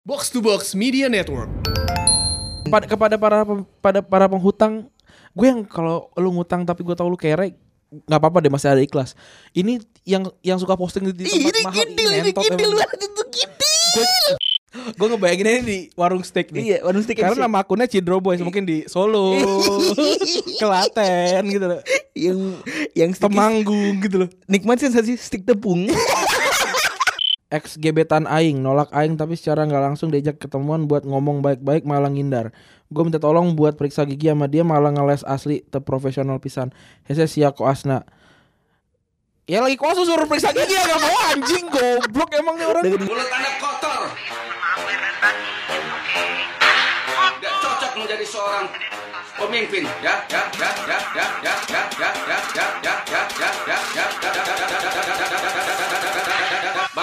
Box to Box Media Network. Pada, kepada para pada para penghutang, gue yang kalau lu ngutang tapi gue tahu lu kere nggak apa-apa deh masih ada ikhlas. Ini yang yang suka posting di, di tempat ini mahal kidil, ini emang. banget itu kidil. Gue ngebayangin ini di warung steak nih. Iya, warung steak Karena nama akunnya Cidro Boys mungkin di Solo, Kelaten gitu loh. yang yang Temanggung gitu loh. nikmat sensasi stick tepung. Ex gebetan aing nolak aing tapi secara nggak langsung diajak ketemuan buat ngomong baik-baik malah ngindar. Gue minta tolong buat periksa gigi sama dia malah ngeles asli terprofesional pisan. Hese sia ko asna. Ya lagi kosong suruh periksa gigi ya gak mau anjing goblok emang nih orang. Mulut anda kotor. Tidak cocok menjadi seorang pemimpin. Ya, ya, ya, ya, ya, ya, ya, ya, ya, ya, ya, ya, ya, ya, ya,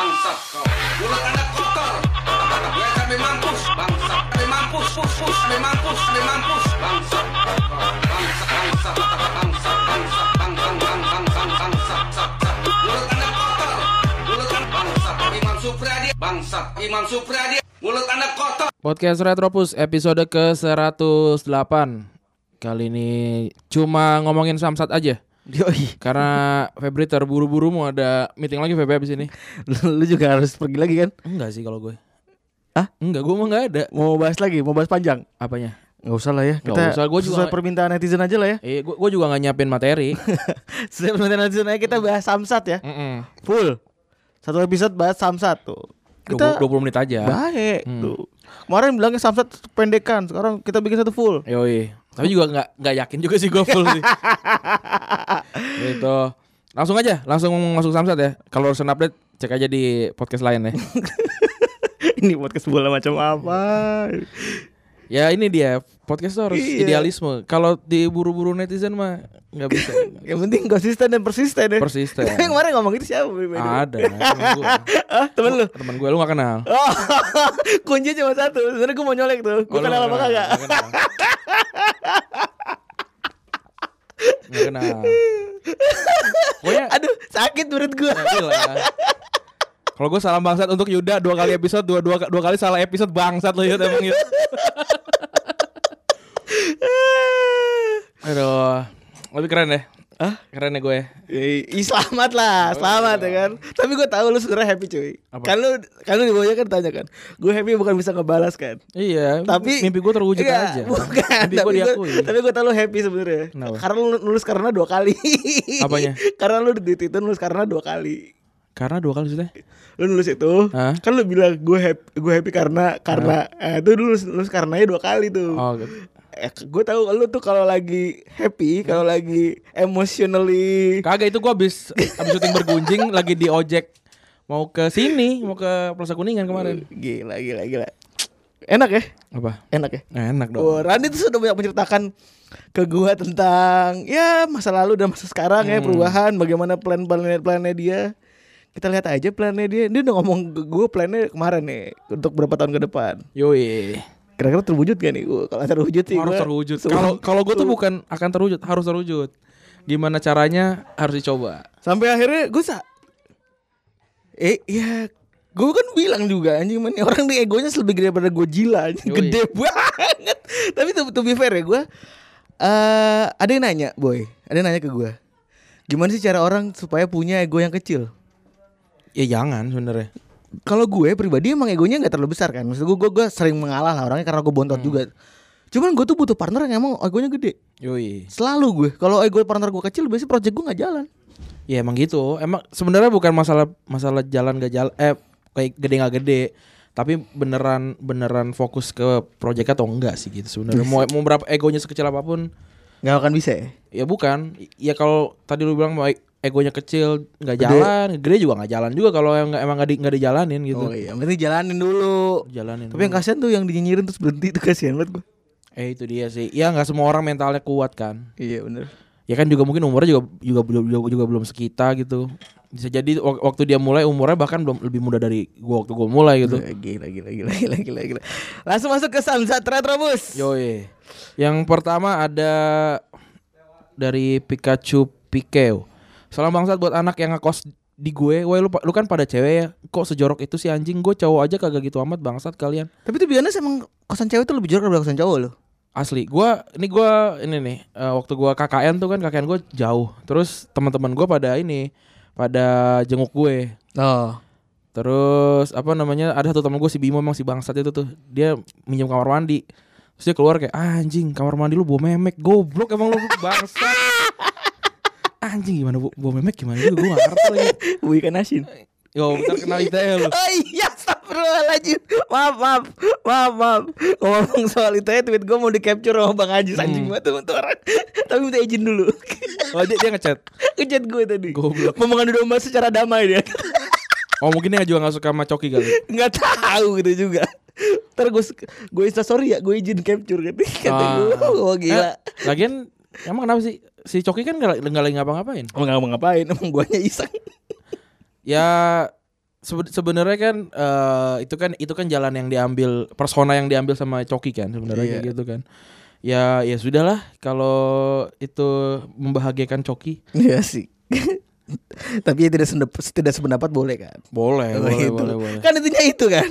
Bangsat kau. Mulut anda kotor. Ya kami mampus. Bangsat. Kami mampus. Pus, pus. Kami mampus. Kami mampus. Bangsat. Bangsat. Bangsat. Bangsat. Bangsat. Bang, bang, bang, bang, bang, bangsat. Sat, sat. Mulut anda kotor. Mulut anda bangsat. Imam Supriyadi. Bangsat. Imam Supriyadi. Mulut anda kotor. Podcast Retropus episode ke 108 Kali ini cuma ngomongin Samsat aja Yoi. Karena Febri terburu-buru mau ada meeting lagi Febri abis ini Lu juga harus pergi lagi kan? Enggak sih kalau gue Hah? Enggak, gue mah enggak ada Mau bahas lagi, mau bahas panjang? Apanya? Nggak usah lah ya. Kita usah, gua juga sesuai permintaan netizen aja lah ya. Eh, gue, gue juga gak nyiapin materi sesuai permintaan netizen aja kita bahas Samsat ya. Mm-mm. Full. Satu episode bahas Samsat tuh. Kita 20, 20 menit aja baik Hmm. tuh. Kemarin bilangnya Samsat pendekan, sekarang kita bikin satu full. Yoi Tapi juga gak, nggak yakin juga sih gue full sih Gitu Langsung aja, langsung masuk Samsat ya Kalau urusan update, cek aja di podcast lain ya Ini podcast bola macam apa? Ya ini dia, podcast tuh harus Iya. idealisme Kalau diburu-buru netizen mah nggak bisa Yang penting konsisten dan persisten ya. Persisten yang kemarin ngomong itu siapa? Ada, temen gue Ah, temen lu. Temen gue, lu gak kenal Oh, kunci cuma satu. Sebenarnya gue mau nyolek tuh. Gue Oh, kenal nggak apa kagak? Nggak kenal. Pokoknya Aduh, sakit menurut gue. Ya, iyalah. Kalau gue salam bangsat untuk Yuda dua kali episode dua dua dua kali salah episode bangsat lo Yud emang Yud. Aduh, lebih keren deh. Ah? Keren ya gue. Ih, selamat lah, selamat ya kan. Tapi gue tahu lu sebenarnya happy cuy. Apa? Kan lu kan lu di bawahnya kan tanya kan. Gue happy bukan bisa ngebalas kan. Iya. Tapi mimpi gue terwujud Enggak, aja. Bukan, Mimpi tapi gue diakui. tapi gue tahu lu happy sebenarnya. Karena lu nulis karena dua kali. Apanya? karena lu di Twitter nulis karena dua kali. Karena dua kali sudah. Lu nulis itu, Hah? kan lu bilang gue happy, gue happy karena karena eh, itu lu nulis, nulis karenanya dua kali tuh. Oh, gitu. Eh, gue tahu lu tuh kalau lagi happy, kalau lagi emotionally Kagak itu gue abis abis syuting bergunjing lagi di ojek mau ke sini mau ke Plaza Kuningan kemarin. gila gila gila. Enak ya? Apa? Enak ya? Enak dong. Oh, Randy tuh sudah banyak menceritakan ke gua tentang ya masa lalu dan masa sekarang ya Hmm. perubahan bagaimana plan plan plannya dia. Kita lihat aja plannya dia. Dia udah ngomong ke gua plannya kemarin nih untuk berapa tahun ke depan. Yoi. Kira-kira terwujud gak nih gua? Kalau terwujud sih harus gua terwujud. Kalau kalau gue tuh bukan akan terwujud, harus terwujud. Gimana caranya harus dicoba. sampai akhirnya gua sa eh ya Gue kan bilang juga anjing man, orang nih egonya lebih gede daripada anjing. Yoi. Gede banget. Tapi to, to be fair ya gue eh ada yang nanya, boy. Ada yang nanya ke gue. Gimana sih cara orang supaya punya ego yang kecil? Ya jangan sebenarnya. Kalau gue pribadi emang egonya nggak terlalu besar kan. Maksud gue, gue, gue sering mengalah lah orangnya karena gue bontot juga. Cuman gue tuh butuh partner yang emang egonya gede. Yoi. Selalu gue. Kalau ego partner gue kecil, biasanya project gue nggak jalan. Ya emang gitu. Emang sebenarnya bukan masalah masalah jalan gak jalan eh kayak gede gak gede. Tapi beneran beneran fokus ke proyek atau enggak sih gitu sebenarnya. Mau mau berapa egonya sekecil apa pun Nggak akan bisa ya. ya bukan. Ya kalau tadi lu bilang mau e- egonya kecil nggak jalan, gede juga nggak jalan juga kalau yang nggak emang nggak di, nggak dijalanin gitu. Oh iya, berarti jalanin dulu. Jalanin. Tapi yang kasihan tuh yang dinyinyirin terus berhenti itu kasihan banget gue. Eh itu dia sih. Ya nggak semua orang mentalnya kuat kan. Iya bener. Ya kan juga mungkin umurnya juga juga belum juga, juga belum sekita gitu. Bisa jadi wak- waktu dia mulai umurnya bahkan belum lebih muda dari gua waktu gua mulai gitu. Gila, gila, gila, gila, gila, gila. Langsung masuk ke Samsat Retrobus. Yoi. Yang pertama ada dari Pikachu Pikeu. Salam bangsat buat anak yang ngekos di gue, wah lu, lu kan pada cewek ya, kok sejorok itu sih anjing, gue cowok aja kagak gitu amat bangsat kalian. Tapi tuh biasanya emang kosan cewek tuh lebih jorok daripada kosan cowok loh. Asli, gua ini gua ini nih eh, waktu gua KKN tuh kan KKN gue jauh. Terus teman-teman gua pada ini pada jenguk gue. Oh. Terus apa namanya? Ada satu teman gue si Bimo emang si bangsat itu tuh. Dia minjem kamar mandi. Terus dia keluar kayak "Ah, anjing kamar mandi lu bawa memek goblok emang lu bangsat. Anjing gimana bu- bawa memek gimana juga gue gak ngerti lagi. Bu ikan asin. Yo bentar kenal ITE lu. Oh iya, astagfirullahaladzim. Maaf, maaf, maaf, maaf. Ngomong soal itu ya, tweet gue mau di capture sama Bang Ajis anjing banget tuh orang. Tapi minta izin dulu. Oh dia, dia ngechat. Ngechat gue tadi. Goblok. Mau mengadu domba secara damai dia. Oh mungkin dia juga gak suka sama Coki kali. Nggak tahu gitu juga. Ntar gue gue insta story ya, gue izin capture gitu. Kata gue, Ah. oh gila. Eh, lagian emang kenapa sih si Coki kan gak, gak lagi ngapa-ngapain? Emang nggak ngapain, emang guanya iseng. Ya sebe- sebenarnya kan eh, itu kan itu kan jalan yang diambil persona yang diambil sama Coki kan sebenarnya Iya. kayak gitu kan. Ya ya sudahlah kalau itu membahagiakan Coki. Iya sih. Tapi ya tidak sendep- tidak sependapat boleh kan? Boleh, Oh, boleh, itu. boleh, boleh. Kan intinya itu kan.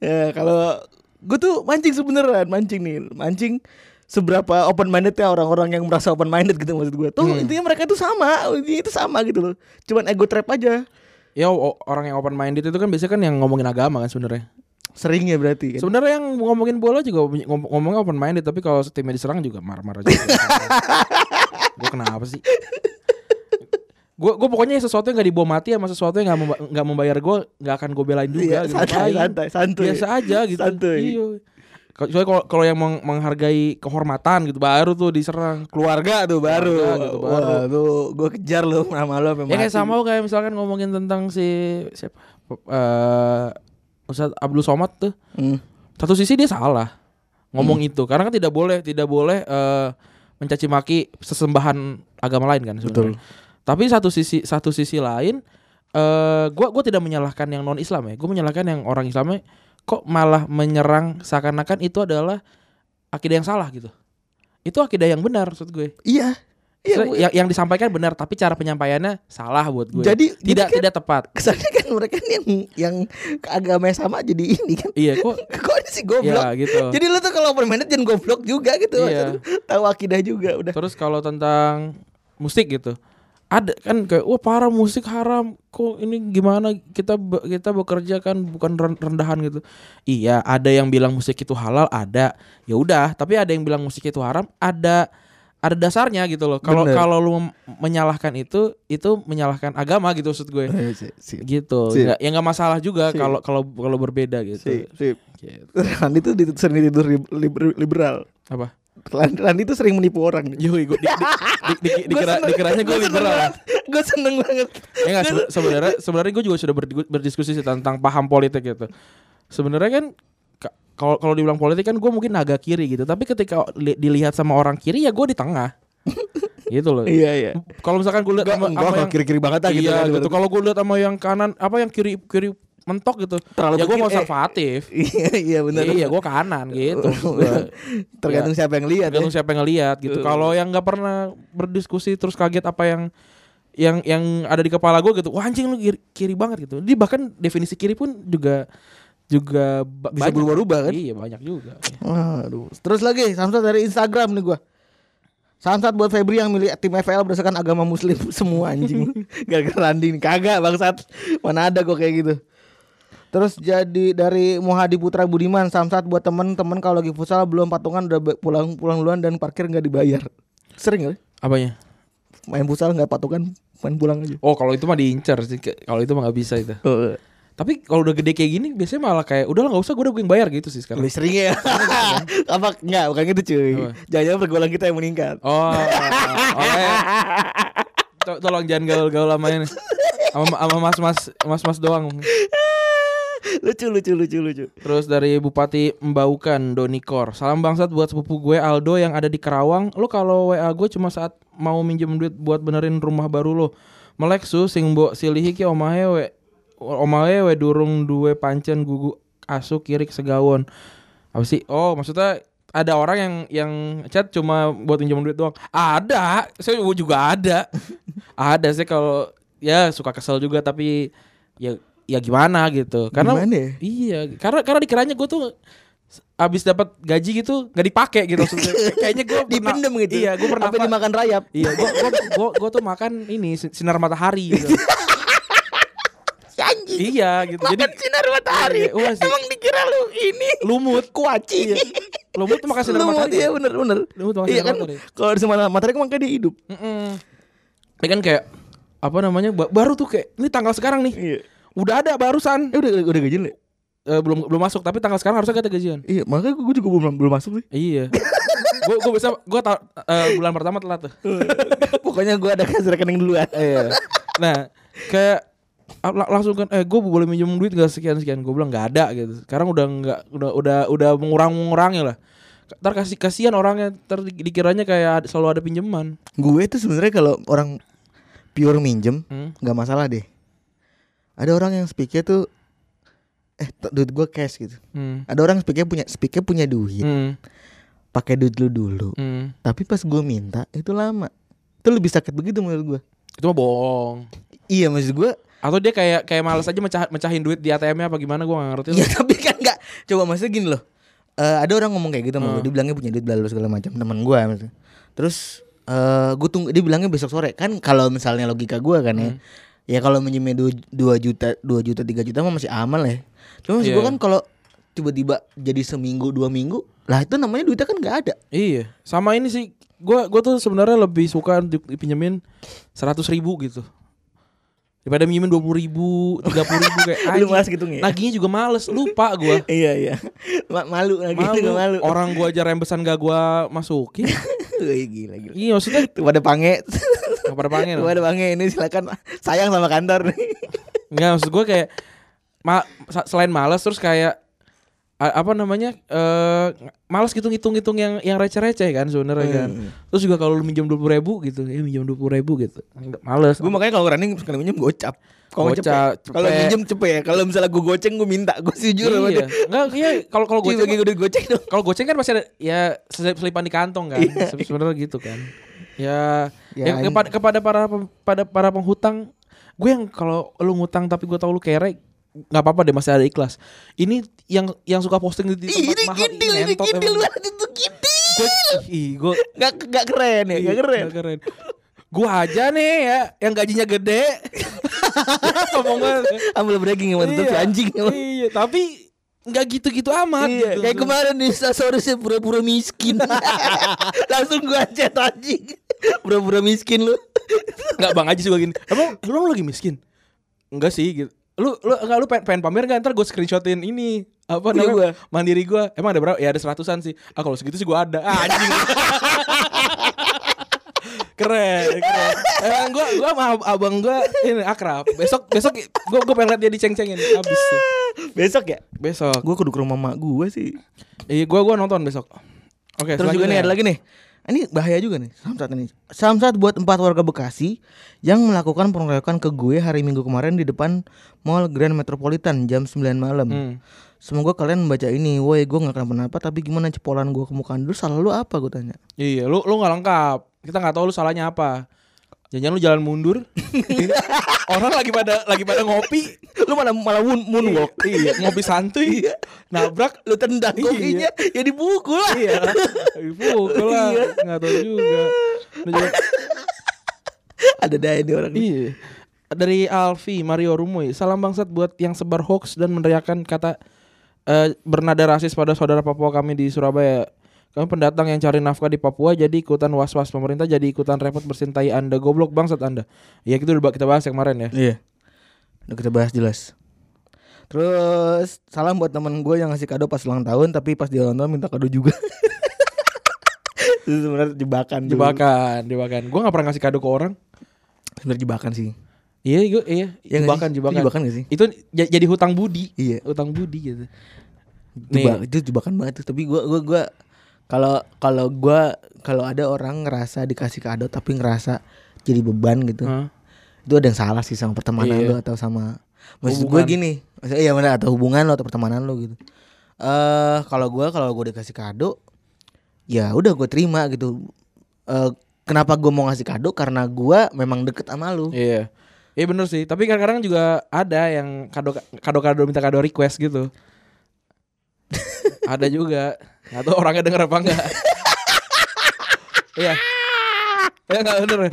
Ya, kalau gue tuh mancing sebeneran, mancing nih, mancing seberapa open minded ya orang-orang yang merasa open minded gitu maksud gue. Tuh Hmm. intinya mereka itu sama, intinya itu sama gitu loh. Cuman ego trap aja. Ya orang yang open minded itu kan biasanya kan yang ngomongin agama kan sebenarnya. Sering ya berarti kan. Sebenarnya yang ngomongin bola juga ngom- ngomongnya open minded tapi kalau timnya diserang juga marah-marah juga. gue kenapa sih? Gue gue pokoknya sesuatu yang gak dibawa mati sama sesuatu yang gak, memba- nggak membayar gue nggak akan gue belain juga. Iya, gitu. santai, santai, santuy. Biasa aja gitu. Santuy. Iya. Kecuali kalau kalau yang meng- menghargai kehormatan gitu baru tuh diserang. Keluarga tuh baru. Keluarga gitu, baru. Wah, tuh gue kejar lo sama lo Ya kayak sama kayak misalkan ngomongin tentang si siapa? Eh Ustaz Abdul Somad tuh. Hmm. satu sisi dia salah ngomong itu karena kan tidak boleh tidak boleh eh, mencaci maki sesembahan agama lain kan sebenarnya. Tapi satu sisi satu sisi lain eh gua gua tidak menyalahkan yang non Islam ya. Gue menyalahkan yang orang Islamnya kok malah menyerang seakan-akan itu adalah akidah yang salah gitu. Itu akidah yang benar maksud gue. Iya. Iya. Maksudnya yang, yang disampaikan benar tapi cara penyampaiannya salah buat gue. Jadi- jadi tidak kan- tidak tepat. Kesannya kan mereka yang yang agamanya sama jadi ini kan. Iya kok Kok ini sih goblok. ya gitu. Jadi lu tuh kalau minded jangan goblok juga gitu. Iya. Tahu akidah juga udah. Terus kalau tentang musik gitu, ada kan kayak wah parah musik haram. Kok ini gimana kita kita bekerja kan bukan ren- rendahan gitu. Iya, ada yang bilang musik itu halal, ada. Ya udah, tapi ada yang bilang musik itu haram, ada ada dasarnya gitu loh. Kalau kalau lu menyalahkan itu, itu menyalahkan agama gitu maksud gue. Gitu. Sip. Nggak- ya nggak masalah juga Sip. kalau kalau kalau berbeda gitu. Sip, sip. Gitu. Sering dituduh lib- lib- liberal. Apa? Randi, tuh sering menipu orang. Yoi, gue di, di, di, di- dikira, dikiranya gue liberal. Gue seneng banget. Ya enggak sebe- sebenarnya sebenarnya gue juga sudah berdi- berdiskusi sih tentang paham politik gitu. Sebenarnya kan ka- kalau kalau dibilang politik kan gue mungkin agak kiri gitu, tapi ketika li- dilihat sama orang kiri ya gue di tengah. gitu loh. Iya iya. Kalau misalkan gue lihat sama, sama yang kiri-kiri banget lah gitu iya, kan, gitu. berarti. Kalau gue lihat sama yang kanan apa yang kiri kiri mentok gitu. Terlalu ya gue eh. konservatif. Iya iya benar. Iya, gue kanan gitu. Tergantung Ya. siapa yang lihat tergantung ya. siapa yang ngeliat gitu. Kalau yang nggak pernah berdiskusi terus kaget apa yang yang yang ada di kepala gue gitu. Wah anjing lu kiri, kiri banget gitu. Dia bahkan definisi kiri pun juga juga Bisa berubah-ubah kan? Iya banyak juga. Aduh. Terus lagi Samsat dari Instagram nih gua. Samsat buat Febri yang milih tim FL berdasarkan agama muslim semua anjing. Gara-gara Randi nih. Kagak bangsat. Mana ada gua kayak gitu. Terus jadi dari Muhadi Putra Budiman Samsat buat temen-temen kalau lagi futsal belum patungan udah pulang pulang duluan dan parkir nggak dibayar. Sering gak? Apanya? Main futsal nggak patungan main pulang aja. Oh kalau itu mah diincar sih. Kalau itu mah nggak bisa itu. Oh, Tapi kalau udah gede kayak gini biasanya malah kayak udahlah nggak usah gue udah gue yang bayar gitu sih sekarang. lebih sering ya. Apa enggak bukan gitu cuy. Jangan-jangan pergaulan kita yang meningkat. Oh, oh ya. To- Tolong jangan gaul-gaul sama ini. Sama sama mas-mas mas-mas doang. Lucu lucu lucu lucu. Terus dari Bupati Embaukan Donikor Salam bangsat buat sepupu gue Aldo yang ada di Kerawang. Lu kalau WA gue cuma saat mau minjem duit buat benerin rumah baru lo Melek su sing mbok silihi ki omahe we Omahe we durung duwe pancen gugu asu kirik segawon. Apa sih? Oh maksudnya ada orang yang yang chat cuma buat minjem duit doang. Ada Saya juga ada. Ada sih kalau ya suka kesel juga tapi ya ya gimana gitu. Karena Gimana ya? iya, karena karena dikiranya gue tuh abis dapat gaji gitu nggak dipakai gitu maksudnya. Kayaknya gue Dipendem gitu. Iya, gue pernah Sampai dimakan rayap. Iya, gue gua, gua, gua tuh makan ini sin- sinar matahari gitu. Anjing. iya gitu. Jadi Makan sinar matahari. Iya, iya. Emang dikira lu ini lumut. kuaci. Lumut tuh makan sinar Lumut, matahari. Iya bener bener. Lumut makan Iya sinar kan matahari. kalau di sinar matahari kan makanya dia hidup. Mm-mm. Ini kan kayak apa namanya ba- baru tuh kayak ini tanggal sekarang nih. Iya. Udah ada barusan. Eh udah udah gajian ya? Eh, belum belum masuk tapi tanggal sekarang harusnya kita gajian. Iya, makanya gue juga belum belum masuk sih. Iya. gue gue bisa gue ta- eh, bulan pertama telat tuh. Pokoknya gue ada kasih rekening duluan. Iya. Nah, kayak ah, la- langsung kan eh gue boleh minjem duit gak sekian sekian gue bilang nggak ada gitu sekarang udah nggak udah udah udah mengurang mengurangi lah ntar kasih kasihan orangnya ntar di- dikiranya kayak selalu ada pinjaman gue tuh sebenarnya kalau orang pure minjem Hmm. nggak masalah deh. Ada orang yang speaknya tuh eh duit gue cash gitu. hmm. Ada orang speaknya punya speaknya punya duit, Hmm. pakai duit lu dulu. Hmm. Tapi pas gue minta itu lama. Itu lebih sakit begitu menurut gue. itu mah bohong Iya maksud gue. atau dia kayak kayak males aja mecah mecahin duit di ATM-nya apa gimana gue gak ngerti Iya tapi kan nggak. Coba maksudnya gini loh. Eh ada orang ngomong kayak gitu sama Hmm. gue. Dia bilangnya punya duit belalu segala macam teman gue. maksudnya. Terus eh gue tunggu dia bilangnya besok sore kan kalau misalnya logika gue kan ya. Hmm. Ya kalau minjemnya 2 juta 2 juta 3 juta mah masih aman lah ya. Cuma Iya. gue kan kalau tiba-tiba jadi seminggu dua minggu lah itu namanya duitnya kan nggak ada. iya sama ini sih gue gue tuh sebenarnya lebih suka di- dipinjemin seratus ribu gitu daripada minjemin dua puluh ribu tiga puluh ribu kayak Lu malas ngitungnya? Nagihnya juga males lupa gue Iya iya. Ma- malu lagi malu. juga malu. orang gua aja rembesan gak gua masukin gila gila. iya maksudnya Tuh pada pange. Pada pengen Tuh pada pange ini silakan sayang sama kantor nih. nggak maksud gua kayak ma selain males terus kayak apa namanya eh males gitu ngitung-ngitung yang yang receh-receh kan sebenarnya kan Hmm. terus juga kalau lu minjem dua puluh ribu gitu ya minjem dua puluh ribu gitu Nggak, males Gue makanya kalau running sekali minjem gocap. Kalau Gocap, cepet. Kalau minjem cepet. Kalau misalnya gue goceng gue minta. Gue jujur sama iya dia. nggak iya kalau kalau Cuy, goceng gue duit goceng dong. kalau goceng kan pasti ada ya selip- selipan di kantong kan Iya. sebenarnya gitu kan ya, Ya, ya, kepada kepada para pada para penghutang gue yang kalau lu ngutang tapi gue tahu lu kere nggak apa-apa deh masih ada ikhlas ini yang yang suka posting di Ih, tempat ini mahal kidil, ini emang. banget itu kidil. gue ih gue Gak, gak keren ya, ih, gak keren. nggak keren gue aja nih ya yang gajinya gede ngomong gue Ambil sama tutup si anjing. emang. iya tapi nggak gitu-gitu amat Iya, gitu. kayak kemarin nih Sasaurusnya pura-pura miskin Langsung gua chat anjing Pura-pura miskin lu. Enggak bang aja sih gue gini. Emang lu lagi miskin? Enggak sih gitu. Lu lu enggak lu pengen, pengen pamer gak ntar gue screenshotin ini apa Punya namanya? gua. mandiri gue emang ada berapa? Ya ada seratusan sih. Ah kalau segitu sih gue ada. Ah, anjing. Keren keren. Emang gue gue sama ab- abang gue ini akrab. Besok besok gue gue pengen liat dia diceng-cengin. Abis sih. Besok ya? Besok. Gua kudu ke rumah mak gua sih. Iya gue gue nonton besok. Oke Terus juga nih ada lagi nih ini bahaya juga nih Samsat ini Samsat buat empat warga Bekasi Yang melakukan pengeroyokan ke gue hari Minggu kemarin Di depan Mall Grand Metropolitan jam 9 malam Hmm. Semoga kalian membaca ini Woi gue gak kenapa-napa Tapi gimana cepolan gue ke mukaan dulu Salah lu apa gue tanya Iya, lu lu nggak lengkap. Kita nggak tahu lu salahnya apa. Jangan lu jalan mundur. Orang lagi pada lagi pada ngopi. Lu malah malah moon, moonwalk Iya, ngopi santuy. Nabrak Lu tendang Iya. kokinya Ya dipukul lah iya. Dipukul lah. Nggak tahu juga. Lu juga- Ada daya nih orang ini Iya. Dari Alfi Mario Rumoy, salam bangsat buat yang sebar hoax dan meneriakan kata eh, bernada rasis pada saudara Papua kami di Surabaya. Kami pendatang yang cari nafkah di Papua jadi ikutan was-was pemerintah jadi ikutan repot bersintai Anda goblok bangsat Anda. Ya gitu udah kita bahas yang kemarin ya. Iya. Udah kita bahas jelas. Terus salam buat temen gue yang ngasih kado pas ulang tahun tapi pas dia ulang tahun minta kado juga. Itu sebenarnya jebakan. dulu. Jebakan, jebakan. Gua nggak pernah ngasih kado ke orang. Sebenarnya jebakan sih. Iya, gue iya. Nggak jebakan, sih? Itu jebakan. jebakan nggak sih? Itu jadi hutang budi. Iya. Hutang budi gitu. Jeba, itu jebakan banget tuh. Tapi gue gue gue kalau kalau gue kalau ada orang ngerasa dikasih kado tapi ngerasa jadi beban gitu. Hah? Itu ada yang salah sih sama pertemanan Iya. lu atau sama Maksud gue gini, maksudnya iya benar atau hubungan lo atau pertemanan lo gitu. Eh kalau gue kalau gue dikasih kado, ya udah gue terima gitu. Eh kenapa gue mau ngasih kado? Karena gue memang deket sama lu. Iya. Iya bener sih, tapi kadang-kadang juga ada yang kado kado kado minta kado request gitu. Ada juga. Tahu orangnya denger apa enggak. Iya. Ya enggak bener.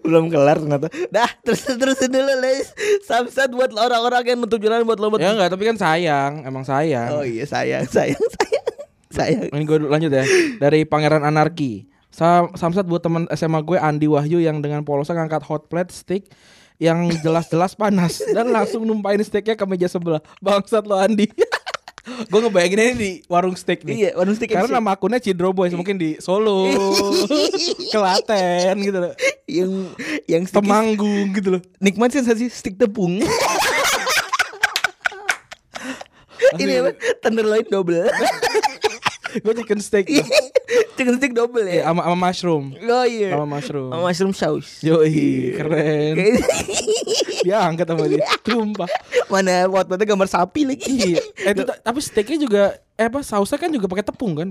Belum kelar ternyata. Dah, terus terusin dulu Les. Samsat buat orang-orang yang nutup jalan buat lomba. ya enggak, tapi kan sayang, emang sayang. Oh iya sayang, sayang, sayang. Sayang. Ini gue lanjut ya. Dari Pangeran Anarki. Sam Samsat buat teman SMA gue Andi Wahyu yang dengan polosnya ngangkat hot plate stick yang jelas-jelas panas dan langsung numpain steaknya ke meja sebelah. Bangsat lo Andi. gue ngebayangin ini di warung steak nih. Iya, warung steak Karena MC. nama akunnya Cidro Boys mungkin di Solo, Kelaten gitu loh. yang yang Temanggung gitu loh. nikmat sensasi stick tepung. Ini apa? Tenderloin double. Gue chicken steak tuh. Chicken stick double Iya, ya. sama, sama mushroom. Oh iya. Sama mushroom. Sama mushroom sauce. Yoi, keren. Kayak- Dia angkat sama dia. Tumpah. Mana buat-buatnya gambar sapi lagi. Iya. Eh, itu, ta- tapi steaknya juga eh apa sausnya kan juga pakai tepung kan?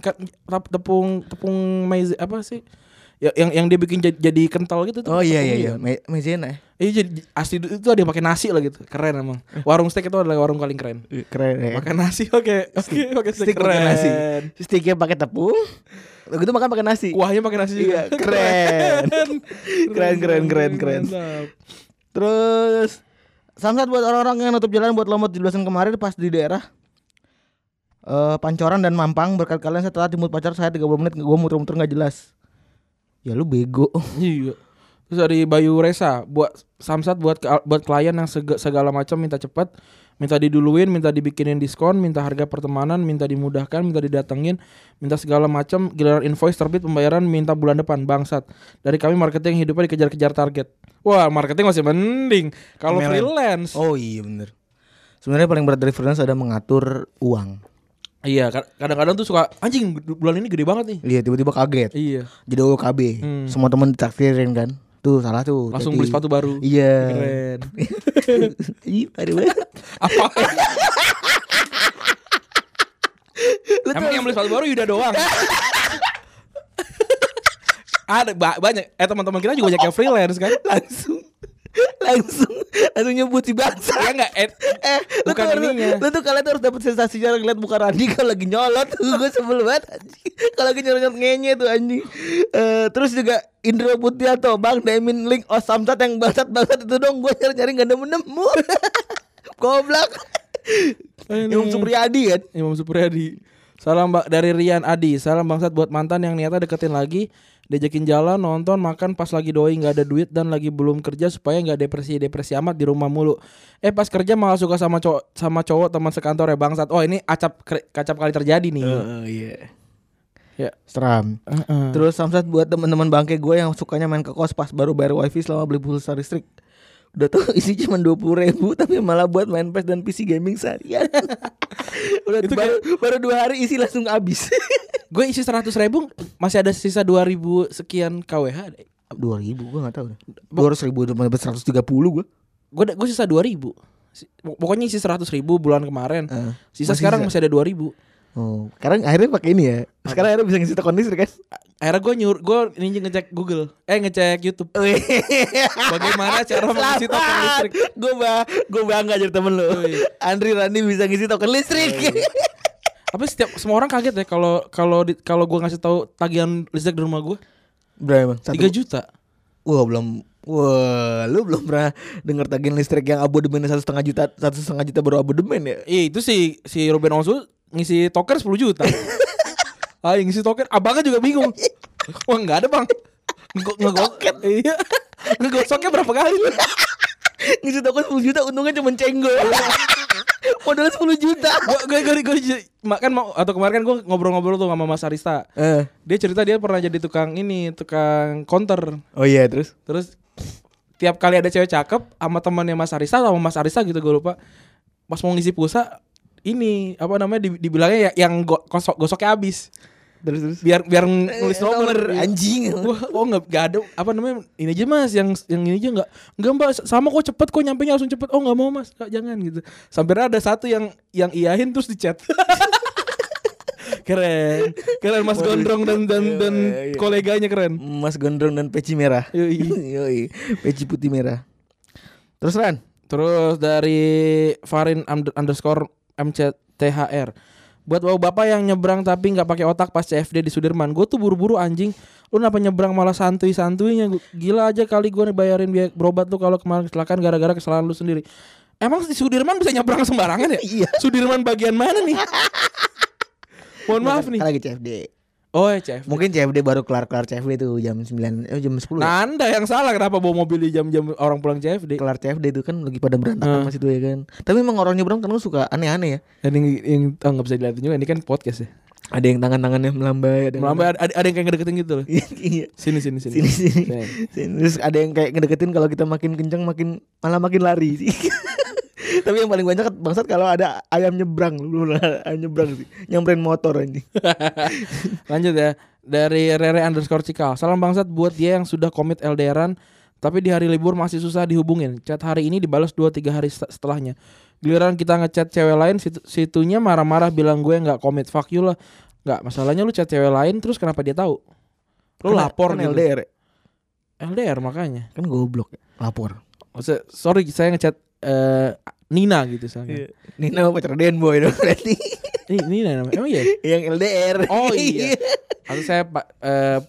Tepung tepung maize apa sih? Ya, yang yang dia bikin jadi, jadi kental gitu tuh. Oh iya iya iya. Me Maizena. ya? Iya jadi asli itu ada yang pakai nasi lah gitu. Keren emang. Warung steak itu adalah warung paling keren. Keren ya. Makan nasi oke. Oke, pakai steak pakai keren. nasi. Sticknya pakai tepung. Begitu makan pakai nasi. Kuahnya pakai nasi juga. Iya, keren. Keren, keren, keren, keren. Terus Samsat buat orang-orang yang nutup jalan buat lomba 17 kemarin pas di daerah eh Pancoran dan Mampang berkat kalian setelah timut pacar saya 30 menit gue muter-muter nggak jelas. Ya lu bego. Iya. Terus dari Bayu Resa buat Samsat buat buat klien yang sega- segala macam minta cepat, minta diduluin, minta dibikinin diskon, minta harga pertemanan, minta dimudahkan, minta didatengin, minta segala macam, giliran invoice terbit pembayaran minta bulan depan bangsat. Dari kami marketing hidupnya dikejar-kejar target. Wah, marketing masih mending. Kalau freelance. Oh iya bener. Sebenarnya paling berat dari freelance ada mengatur uang. Iya, ka- kadang-kadang tuh suka anjing bulan ini gede banget nih. Iya tiba-tiba kaget. Iya. Jadi OKB. Hmm. Semua teman ditraktirin kan. Tuh salah tuh. Langsung Jadi- beli sepatu baru. Iya. Keren. Ih, parah banget. Apa? Emang yang beli sepatu baru Yuda doang. Ada ba- banyak. Eh teman-teman kita juga banyak yang freelance kan? langsung langsung langsung nyebut si bangsa. Ya enggak eh, Eh, lu Bukan tuh, harus, lu tuh kalian tuh harus dapat sensasi cara ngeliat muka Randi kalau lagi nyolot gue sebel banget anjing. Kalau lagi nyolot ngenye tuh anjing. Eh, terus juga Indro Putianto, Bang Demin link oh Samsat yang bangsat bangsat itu dong gue nyari-nyari gak nemu nemu. Goblok. Imam Supriyadi kan. Imam Supriyadi. Salam Mbak dari Rian Adi. Salam bangsat buat mantan yang niatnya deketin lagi, diajakin jalan, nonton, makan pas lagi doi nggak ada duit dan lagi belum kerja supaya nggak depresi-depresi amat di rumah mulu. Eh pas kerja malah suka sama cowok sama cowok teman sekantor ya bangsat. Oh ini acap kacap kali terjadi nih. Oh iya. Ya. Seram. Heeh. Terus Samsat buat teman-teman bangke gue yang sukanya main ke kos pas baru bayar wifi selama beli pulsa listrik. Udah tuh isi cuma dua puluh ribu tapi malah buat main PS dan PC gaming seharian. Udah Itu baru, baru dua hari isi langsung habis. Gue isi 100 ribu masih ada sisa 2000 sekian KWH. dua ribu gue nggak tahu. Dua ratus ribu udah seratus tiga puluh gue. Gue gue sisa 2000. Si- Pokoknya isi 100 ribu bulan kemarin. Eh, Sisa masih sekarang sisa. masih ada 2000. Oh, sekarang akhirnya pakai ini ya. Sekarang akhirnya bisa ngisi telepon listrik kan? Akhirnya gue nyur, gue ini ngecek Google, eh ngecek YouTube. Bagaimana cara mengisi token listrik? Gue ba gue bangga jadi temen lu. Wih. Andri Randi bisa ngisi token listrik. Tapi setiap semua orang kaget ya kalau kalau kalau gue ngasih tahu tagihan listrik di rumah gue Berapa bang? 3 juta. Wah belum Wah lu belum pernah denger tagihan listrik yang abodemennya satu setengah juta Satu setengah juta baru abodemen ya Iya itu si si Ruben Onsu ngisi token 10 juta. ah ngisi token, abangnya juga bingung. Wah nggak ada bang. Nge- Ngegosok. Iya. Ngegosoknya berapa kali? Ngisi token 10 juta untungnya cuma cenggol Modalnya 10 juta gue gue gue makan mau atau kemarin kan gue ngobrol-ngobrol tuh sama Mas Arista. eh. Dia cerita dia pernah jadi tukang ini, tukang counter. Oh iya terus Terus tiap kali ada cewek cakep sama temannya Mas Arista sama Mas Arista gitu gue lupa. Pas mau ngisi pulsa ini apa namanya di- dibilangnya ya- yang go- gosok gosoknya habis. Terus terus Biar biar nulis Eh, nomor. nomor, anjing. Wah, oh nggak nggak ada apa namanya ini aja mas yang yang ini aja nggak nggak mbak sama kok cepet kok nyampe langsung cepet oh nggak mau mas Nggak, jangan gitu sampai ada satu yang yang iyahin terus dicat Keren. Keren Mas Gondrong dan dan dan Iya, iya. koleganya keren. Mas Gondrong dan peci merah. Yoi. Yoi, peci putih merah. Terus Ran, Terus dari Farin under- underscore MCTHR Buat bapak-bapak yang nyebrang tapi nggak pakai otak pas CFD di Sudirman Gue tuh buru-buru anjing Lu kenapa nyebrang malah santuy-santuinya Gila aja kali gue bayarin biaya berobat tuh kalau kemarin kecelakaan gara-gara kesalahan lu sendiri Emang di Sudirman bisa nyebrang sembarangan ya? Iya. Sudirman bagian mana nih? Mohon maaf nih Kan lagi CFD. Oh ya CFD Mungkin CFD baru kelar-kelar CFD tuh jam 9 eh jam 10. ya? Nah anda yang salah kenapa bawa mobil di jam-jam orang pulang CFD kelar CFD itu kan lagi pada berantakan Hmm. masih tuh ya kan. Tapi emang orang nyebrang kan suka aneh-aneh ya. Dan yang, yang oh, nggak bisa dilihatin juga ini kan podcast ya Ada yang tangan-tangannya melambai, ada yang Melambai ada, ada yang kayak ngedeketin gitu loh Iya. Sini sini sini. Sini sini. Sini. Sini. Terus ada yang kayak ngedeketin kalau kita makin kenceng makin malah makin lari. Tapi yang paling banyak bangsat kalau ada ayam nyebrang, lu ayam nyebrang sih, nyamperin motor anjing. Lanjut ya. Dari Rere underscore Cikal. Salam bangsat buat dia yang sudah komit LDRan tapi di hari libur masih susah dihubungin. Chat hari ini dibalas 2-3 hari set- setelahnya. Giliran kita ngechat cewek lain situ, situnya marah-marah bilang gue nggak komit. Fuck you lah. Nggak, masalahnya lu chat cewek lain terus kenapa dia tahu? Lu Kan- lapor kan gitu. LDR? LDR makanya. kan goblok ya, lapor. Maksudnya, sorry saya ngechat eh, Nina gitu misalnya. Ini nama pacar Den Boy dong berarti. Ini Nina namanya. Emang iya? yang LDR. Oh iya. Atau saya pak eh,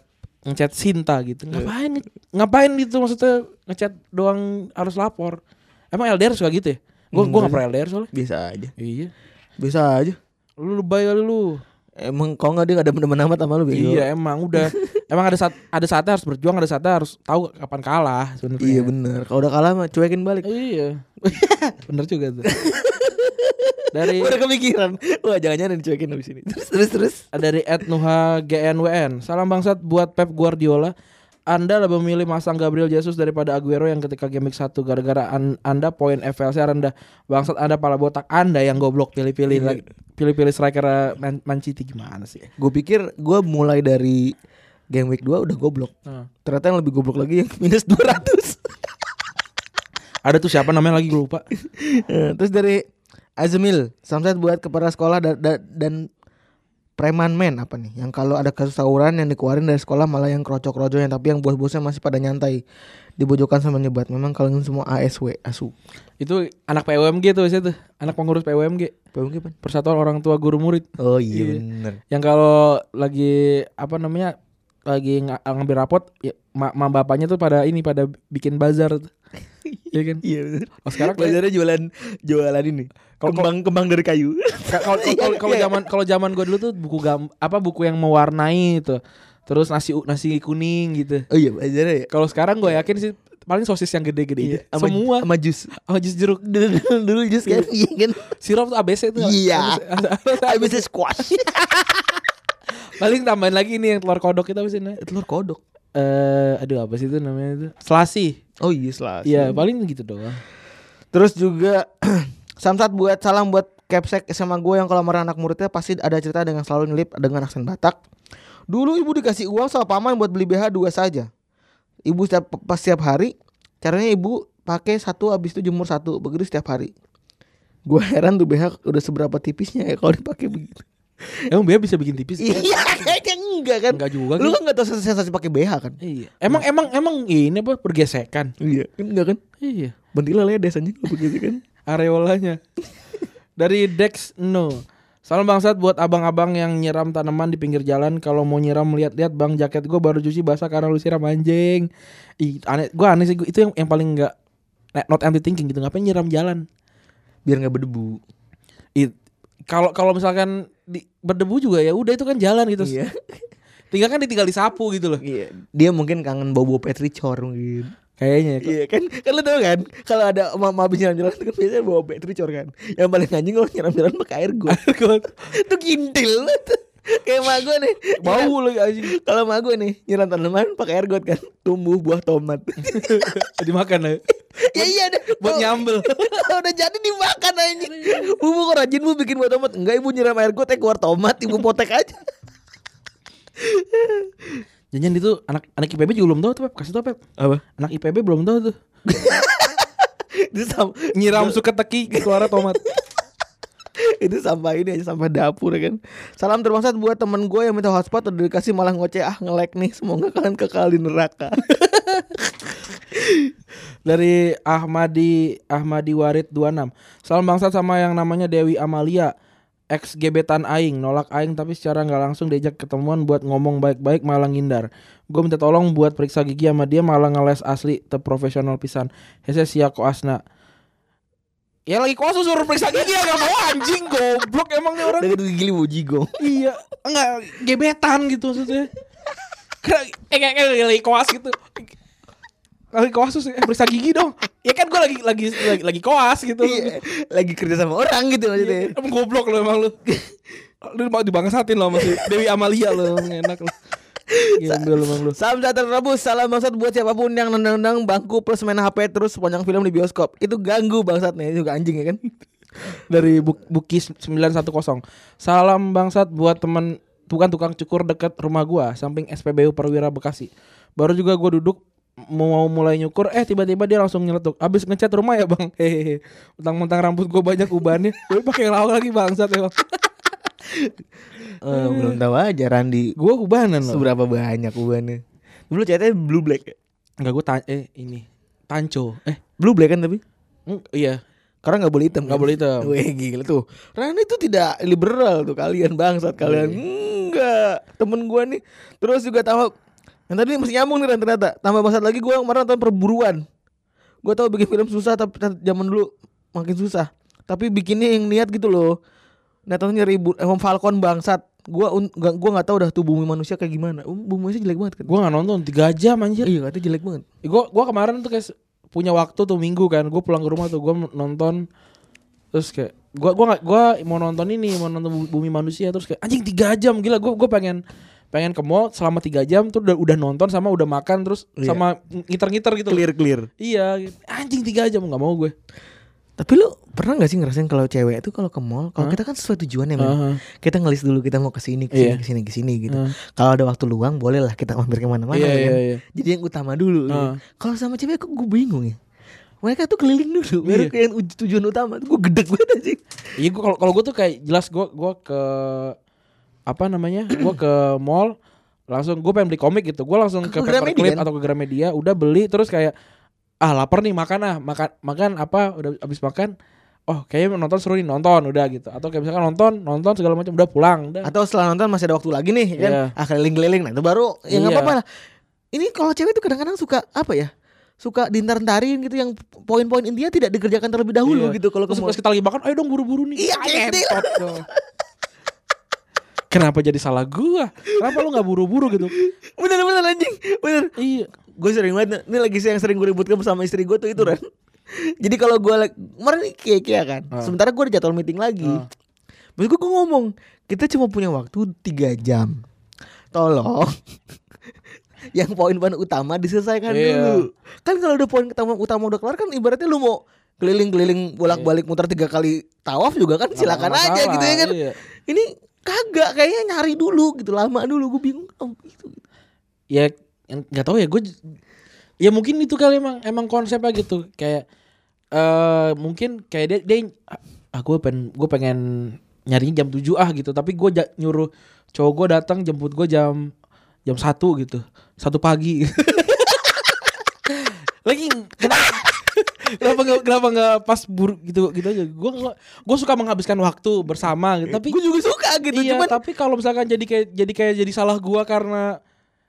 ngechat Sinta gitu. Ngapain? Ngapain gitu maksudnya ngechat doang harus lapor. Emang LDR suka gitu ya? Gue gua gak pernah LDR soalnya. Biasa aja. Iya. Biasa aja. Lu lebay kali lu. Emang kok nggak dia gak ada demen amat sama lu bego? Iya emang udah. emang ada saat ada saatnya harus berjuang, ada saatnya harus tahu kapan kalah sebenarnya. Iya bener. Kalau udah kalah mah cuekin balik. Iya. Bener juga tuh. Dari udah kepikiran. Wah jangan-jangan dicuekin habis ini. Terus terus terus. dari Nuha GNWN. Salam bangsat buat Pep Guardiola. Anda lebih memilih masang Gabriel Jesus daripada Aguero yang ketika game week 1 gara-gara an- Anda poin FLC rendah. Bangsat Anda pala botak Anda yang goblok pilih-pilih lagi pilih-pilih striker uh, Man, Man City gimana sih? Gue pikir gue mulai dari game week 2 udah goblok. Nah. Ternyata yang lebih goblok lagi yang minus 200. Ada tuh siapa namanya lagi gue lupa. Eh, Terus dari Azmil, samsat buat kepala sekolah dan, dan, dan preman men apa nih? Yang kalau ada kasus tawuran yang dikeluarin dari sekolah malah yang kerocok-kerocoknya tapi yang bos-bosnya masih pada nyantai dibojokan sama nyebat. Memang kalian semua ASW asu. Itu anak PWMG tuh situ. Anak pengurus PWMG. PMG apa? Persatuan Orang Tua Guru Murid. Oh iya Iya. bener. Yang kalau lagi apa namanya? lagi ng- ngambil rapot ya, ma, ma bapaknya tuh pada ini pada bikin bazar tuh. Iya kan? Iya bener. Oh, sekarang Bazarnya jualan jualan ini. Kalau- kembang kembang dari kayu. Ka- kalau kalau kalau zaman kalau zaman gue dulu tuh buku gam apa buku yang mewarnai itu terus nasi nasi kuning gitu Oh iya bazarnya ya. kalau sekarang gue yakin sih paling sosis yang gede-gede Iya, aja. semua sama jus. oh jus jeruk Dulu dulu jus kan iya kan. sirup tuh ABC tuh Iya. ABC. Squash. paling tambahin lagi ini yang telur kodok itu apa sih? Telur kodok. eh aduh apa sih itu namanya itu selasi Oh iya selas. iya paling gitu doang Terus juga Samsat buat salam buat Capsek sama gue yang kalau marah anak muridnya pasti ada cerita dengan selalu ngelip dengan aksen Batak. Dulu ibu dikasih uang sama paman buat beli BH dua saja. Ibu setiap pas setiap hari caranya ibu pakai satu habis itu jemur satu begitu setiap hari. Gue heran tuh BH udah seberapa tipisnya ya kalau dipakai begitu. emang dia bisa bikin tipis Iya kayaknya enggak kan. enggak juga Lu kan kan enggak tahu sensasi pakai BH kan? iya emang emang emang ini apa pergesekan Iya, enggak kan? iya Bentila ledes anjing kalau begitu kan. areolanya. Dari Dex No. Salam bangsat buat abang-abang yang nyiram tanaman di pinggir jalan. Kalau mau nyiram lihat-lihat bang jaket gue baru cuci basah karena lu siram anjing. Ih, aneh. Gue aneh sih. Gua- Itu yang yang paling nggak not empty thinking gitu. Ngapain nyiram jalan? Biar enggak berdebu. It- Kalau kalau misalkan di, berdebu juga ya udah itu kan jalan gitu. Iya. Tinggal kan ditinggal disapu gitu loh. Iya, dia mungkin kangen bau-bau petricor mungkin. Kayaknya. ya. Iya kan, kan lu tau kan kalau ada mama habis nyiram jalan itu kan biasanya bawa petricor kan. Yang paling anjing kalau nyiram jalan pakai air got. itu kintil tuh. Kayak mak gue nih Bau lagi anjing. Kalau mak gue nih nyiram tanaman pakai air got kan Tumbuh buah tomat Dimakan lah. Ya iya deh Buat nyambel. Udah jadi dimakan anjing Bubu kok rajin bu bikin buah tomat Enggak ibu nyiram air got eh keluar tomat Ibu potek aja Jangan itu anak anak IPB juga belum tahu tuh Pep. Kasih tau Pep. Apa? Anak IPB belum tahu tuh. Nyiram suka teki keluar tomat. itu sampah ini aja sampah dapur ya kan. Salam terbangsat buat temen gue yang minta hotspot udah dikasih malah ngoceh ah ngelek nih. Semoga kalian kekal di neraka. Dari Ahmadi Ahmadi Warid 26. Salam bangsat sama yang namanya Dewi Amalia. Ex gebetan aing nolak aing tapi secara nggak langsung diajak ketemuan buat ngomong baik-baik malah ngindar. Gue minta tolong buat periksa gigi sama dia malah ngeles asli te profesional pisan. Hese sia asna. Ya lagi koas suruh periksa gigi ya gak mau anjing goblok emang nih orang. Dari gili mau jigong. iya, enggak gebetan gitu maksudnya. Kayak eh, kayak kayak lagi koas gitu. Lagi koas terus eh, periksa gigi dong. Ya kan gue lagi lagi lagi, lagi koas gitu. Iya, lagi kerja sama orang gitu maksudnya. Emang goblok lo emang lu. Lu mau dibangsatin lo masih Dewi Amalia lo enak lo. Gembel emang lu. Salam sejahtera Rabus, salam bangsat buat siapa pun yang nendang-nendang bangku plus main HP terus sepanjang film di bioskop. Itu ganggu bangsatnya, itu juga anjing ya kan. Dari Bu- Bukis 910. Salam bangsat buat teman tukang tukang cukur dekat rumah gua samping SPBU Perwira Bekasi. Baru juga gua duduk mau mulai nyukur eh tiba-tiba dia langsung nyeletuk abis ngecat rumah ya bang hehehe mentang-mentang rambut gua banyak ubannya gue pakai lauk lagi bangsat ya bang Eh, belum tahu aja Randi gue ubanan loh seberapa banyak ubannya. Dulu catnya blue black ya? Enggak gue tan eh ini tanco eh Blue black kan tapi? mm, iya Karena nggak boleh hitam. nggak kan? boleh hitam Wih gila tuh. Rani itu tidak liberal tuh kalian bangsat kalian. Enggak. Temen gua nih. Terus juga tambah yang tadi masih nyambung nih Ran, ternyata. Tambah bangsat lagi gua kemarin nonton perburuan. Gua tahu bikin film susah tapi tapi zaman dulu makin susah. Tapi bikinnya yang niat gitu loh. Nontonnya ribut emang Falcon bangsat. Gua un, gak, gua nggak tahu dah tuh bumi manusia kayak gimana. Um, Bumi manusia jelek banget kan. gue nggak nonton tiga jam anjir Iya katanya jelek banget. gue gua kemarin tuh kayak punya waktu tuh minggu kan gue pulang ke rumah tuh gue nonton terus kayak gue gua nggak gua mau nonton ini mau nonton Bu- bumi manusia terus kayak anjing tiga jam gila gue gue pengen pengen ke mall selama tiga jam tuh udah udah nonton sama udah makan terus Iya. sama ngiter-ngiter gitu Clear clear. iya anjing tiga jam nggak mau gue Tapi lu pernah gak sih ngerasain kalau cewek itu kalau ke mall, kalau kita kan sesuai tujuan ya. Aha. kita ngelis dulu kita mau ke sini, ke sini, ke sini, ke sini gitu. Heeh. Kalau ada waktu luang boleh lah kita mampir ke mana-mana ya kan. iya, iya. Jadi yang utama dulu. Heeh. Kalau sama cewek kok gue bingung ya. Mereka tuh keliling dulu, baru Iya. ke yang uj- tujuan utama. Gue gedek banget anjing. Iya gua kalau kalau gue tuh kayak jelas gue gua ke apa namanya? Gue ke mall langsung gue pengen beli komik gitu. Gue langsung ke Ke Paperclip kan? atau ke Gramedia, udah beli terus kayak ah lapar nih makan ah makan makan apa udah habis makan oh kayaknya nonton seru nih nonton udah gitu atau kayak misalkan nonton nonton segala macam udah pulang udah Atau setelah nonton masih ada waktu lagi nih ya kan. Iya. Ah keliling-keliling nah itu baru ya nggak Iya. apa-apa lah. Ini kalau cewek tuh kadang-kadang suka apa ya? Suka diintar-intarin gitu yang poin-poin intinya tidak dikerjakan terlebih dahulu Iya. gitu kalau ke Terus mall. pas kita lagi makan ayo dong buru-buru nih Iya, Ah, kayak gitu. ngentot dong. Kenapa jadi salah gua? Kenapa lu nggak buru-buru gitu? Bener-bener anjing, bener. Iya. gue sering banget ini lagi yang sering gue ributkan bersama istri gue tuh itu Ren jadi kalau gue lagi kemarin kayak kayak kan Ah. sementara gue ada jadwal meeting lagi Ah. Terus gue ngomong kita cuma punya waktu tiga jam tolong yang poin-poin utama diselesaikan Iya. dulu kan kalau udah poin utama utama udah kelar kan ibaratnya lu mau keliling-keliling bolak-balik muter tiga kali tawaf juga kan silakan aja gitu ya kan iya. ini kagak kayaknya nyari dulu gitu lama dulu gue bingung oh, gitu. ya yang nggak tahu ya gue ya mungkin itu kali emang emang konsepnya gitu kayak eh mungkin kayak dia dia ah pengen gue pengen nyarinya jam 7 ah gitu tapi gue nyuruh cowok gue datang jemput gue jam jam satu gitu satu pagi lagi kenapa kenapa nggak kenapa nggak pas buruk gitu gitu aja? Gue gue suka menghabiskan waktu bersama gitu. Tapi gue juga suka gitu iya cuman tapi kalau misalkan jadi kayak jadi kayak jadi salah gua karena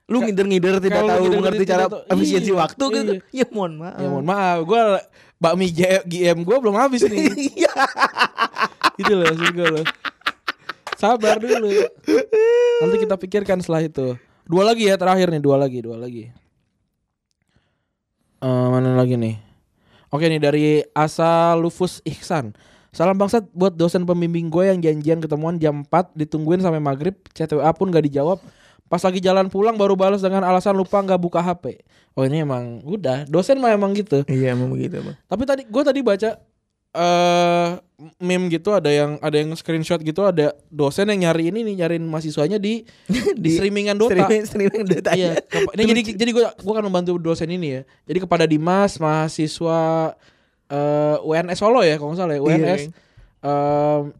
lu ngider-ngider tidak tahu ngider-ngider mengerti cara efisiensi iya, waktu gitu. iya. Ya mohon maaf. ya mohon maaf. Gua bakmi GM gua belum habis nih. Iya. gitu loh maksud gua loh. Sabar dulu. Nanti kita pikirkan setelah itu. Dua lagi ya terakhir nih. Dua lagi dua lagi. Eh, mana lagi nih oke nih dari Asa Lufus Ihsan. Salam bangsat buat dosen pembimbing gue yang janjian ketemuan jam 4 ditungguin sampai maghrib. Chat WA pun gak dijawab. Pas lagi jalan pulang baru balas dengan alasan lupa nggak buka HP oh ini emang udah. Dosen mah emang gitu. Iya emang begitu bang. tapi tadi gue tadi baca eh meme gitu ada yang ada yang screenshot gitu ada dosen yang nyari ini nih nyariin mahasiswanya di di streamingan Dota. Streaming, streaming Dota. Iya, kepa- ini jadi jadi gue gue akan membantu dosen ini ya. Jadi kepada Dimas mahasiswa eh UNS Solo ya kalau nggak salah ya UNS Iya.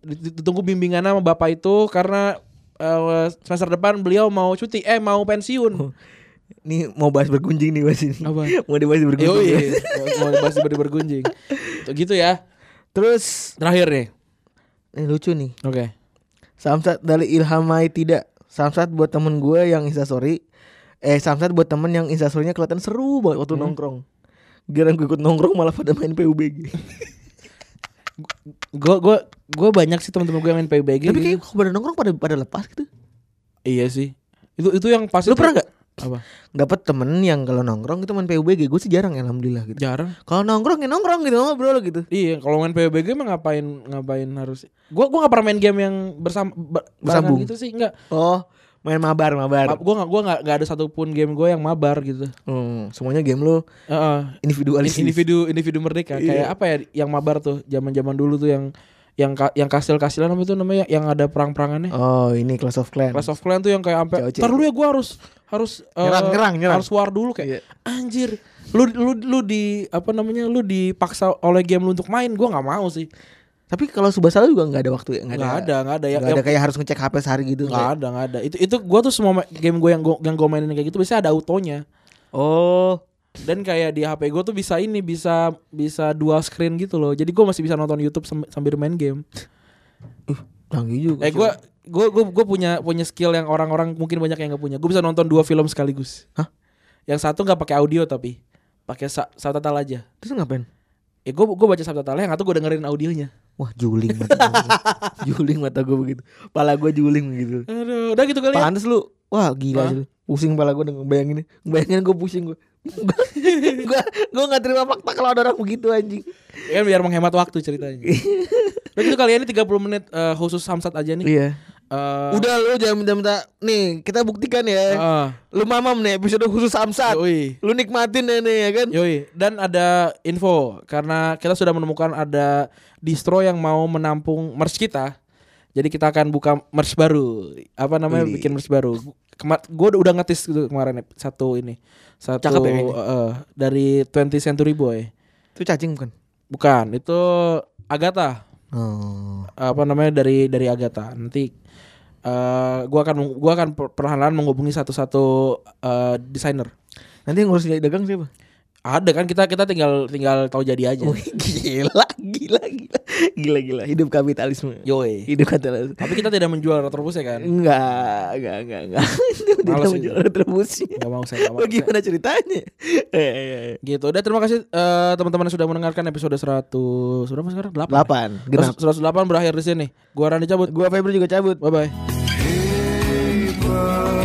dit- ditunggu bimbingannya sama bapak itu karena eh, semester depan beliau mau cuti eh mau pensiun. Nih mau bahas bergunjing nih bahas ini. Apa? mau dibahas bergunjing. Yoi, mau bahas ber bergunjing. Gitu ya. Terus Terakhir nih. ini lucu nih. Oke. Samsat dari Ilhamai tidak. Samsat buat temen gue yang instastory. Eh Samsat buat temen yang instastorynya kelihatan seru banget waktu nongkrong. Giliran gue ikut nongkrong malah pada main PUBG. Gue gue gue banyak sih teman-teman gue yang main PUBG. Tapi gitu. kayak kalau pada nongkrong pada pada lepas gitu. iya sih. Itu itu yang pasti. Lu pernah nggak Apa? dapat temen yang kalau nongkrong itu main PUBG? Gue sih jarang ya alhamdulillah gitu. Jarang. Kalau nongkrong ya nongkrong gitu ngobrol gitu. Iya, kalau main PUBG emang ngapain ngapain harus? Gua gua gak pernah main game yang bersama ber, Bersambung. gitu sih, enggak. Oh, main mabar mabar. Ma- Gua nggak gua nggak nggak ada satupun game gue yang mabar gitu. Hmm, semuanya game lu Heeh. individualis. individu individu merdeka Iya. kayak apa ya yang mabar tuh zaman-zaman dulu tuh yang yang ka- yang kastil-kastilan apa itu namanya yang ada perang-perangannya. Oh, ini Clash of Clans. Clash of Clans tuh yang kayak sampai dulu ya gua harus harus Nyerang, nyerang, nyerang. harus war dulu kayak anjir. Lu lu lu di apa namanya? Lu dipaksa oleh game lu untuk main, gua nggak mau sih. Tapi kalau Subasa juga nggak ada waktu ya, Nggak ada, nggak ada. Nggak Yang- ada kayak harus ngecek HP sehari gitu. Nggak ada, nggak ada. Itu itu gua tuh semua game gue yang gua, yang gua mainin kayak gitu biasanya ada autonya. Oh, Dan kayak di HP gue tuh bisa ini bisa bisa dual screen gitu loh. Jadi gua masih bisa nonton YouTube sam- sambil main game. canggih juga. Eh gue gue gue gue punya punya skill yang orang-orang mungkin banyak yang nggak punya. Gue bisa nonton dua film sekaligus. Hah? Yang satu nggak pakai audio tapi pakai sa- subtitle aja. Terus ngapain? Ya gue gue baca subtitle yang satu gue dengerin audionya. Wah, juling mata gue. juling mata gue begitu. Pala gue juling begitu. Aduh, udah gitu kali ya. Pantes lu. Wah, gila sih. Pusing pala gue dengan bayangin Bayangin gue pusing gue. gue gue gak terima fakta kalau ada orang begitu anjing. Ya biar menghemat waktu ceritanya. udah gitu kali ya ini 30 menit eh, khusus Samsat aja nih. Iya. Eh, Udah lu jangan minta-minta. Nih, kita buktikan ya. ah, Lu mamam nih episode khusus Samsat. yoi. Lu nikmatin ya nih ya kan. Yoi, dan ada info karena kita sudah menemukan ada distro yang mau menampung merch kita. Jadi kita akan buka merch baru. Apa namanya Wih. bikin merch baru. Kemar gue udah ngetis gitu kemarin satu ini. Satu Cakep ya kayaknya. eh, dari 20 Century Boy. Itu cacing bukan? Bukan, itu Agatha. Oh. Apa namanya dari dari Agatha. Nanti eh gua akan gua akan per- perlahan-lahan menghubungi satu-satu eh, desainer. Nanti yang ngurus dagang siapa? Ada kan kita kita tinggal tinggal tahu jadi aja. Wih, gila, gila, gila, gila, gila. Hidup kapitalisme. Yoi. Hidup kapitalisme. Tapi kita tidak menjual retrobus ya kan? Enggak, enggak, enggak, enggak. Tidak menjual gitu. retribusi. Gak mau saya, gak mau. Oh, gimana ceritanya? Eh, eh, eh. Gitu. Udah terima kasih eh, teman-teman yang sudah mendengarkan episode 100 berapa sekarang? 8. Delapan. Genap. 108 berakhir di sini. Gua Rani cabut. Gua Febri juga cabut. Bye bye. pelangi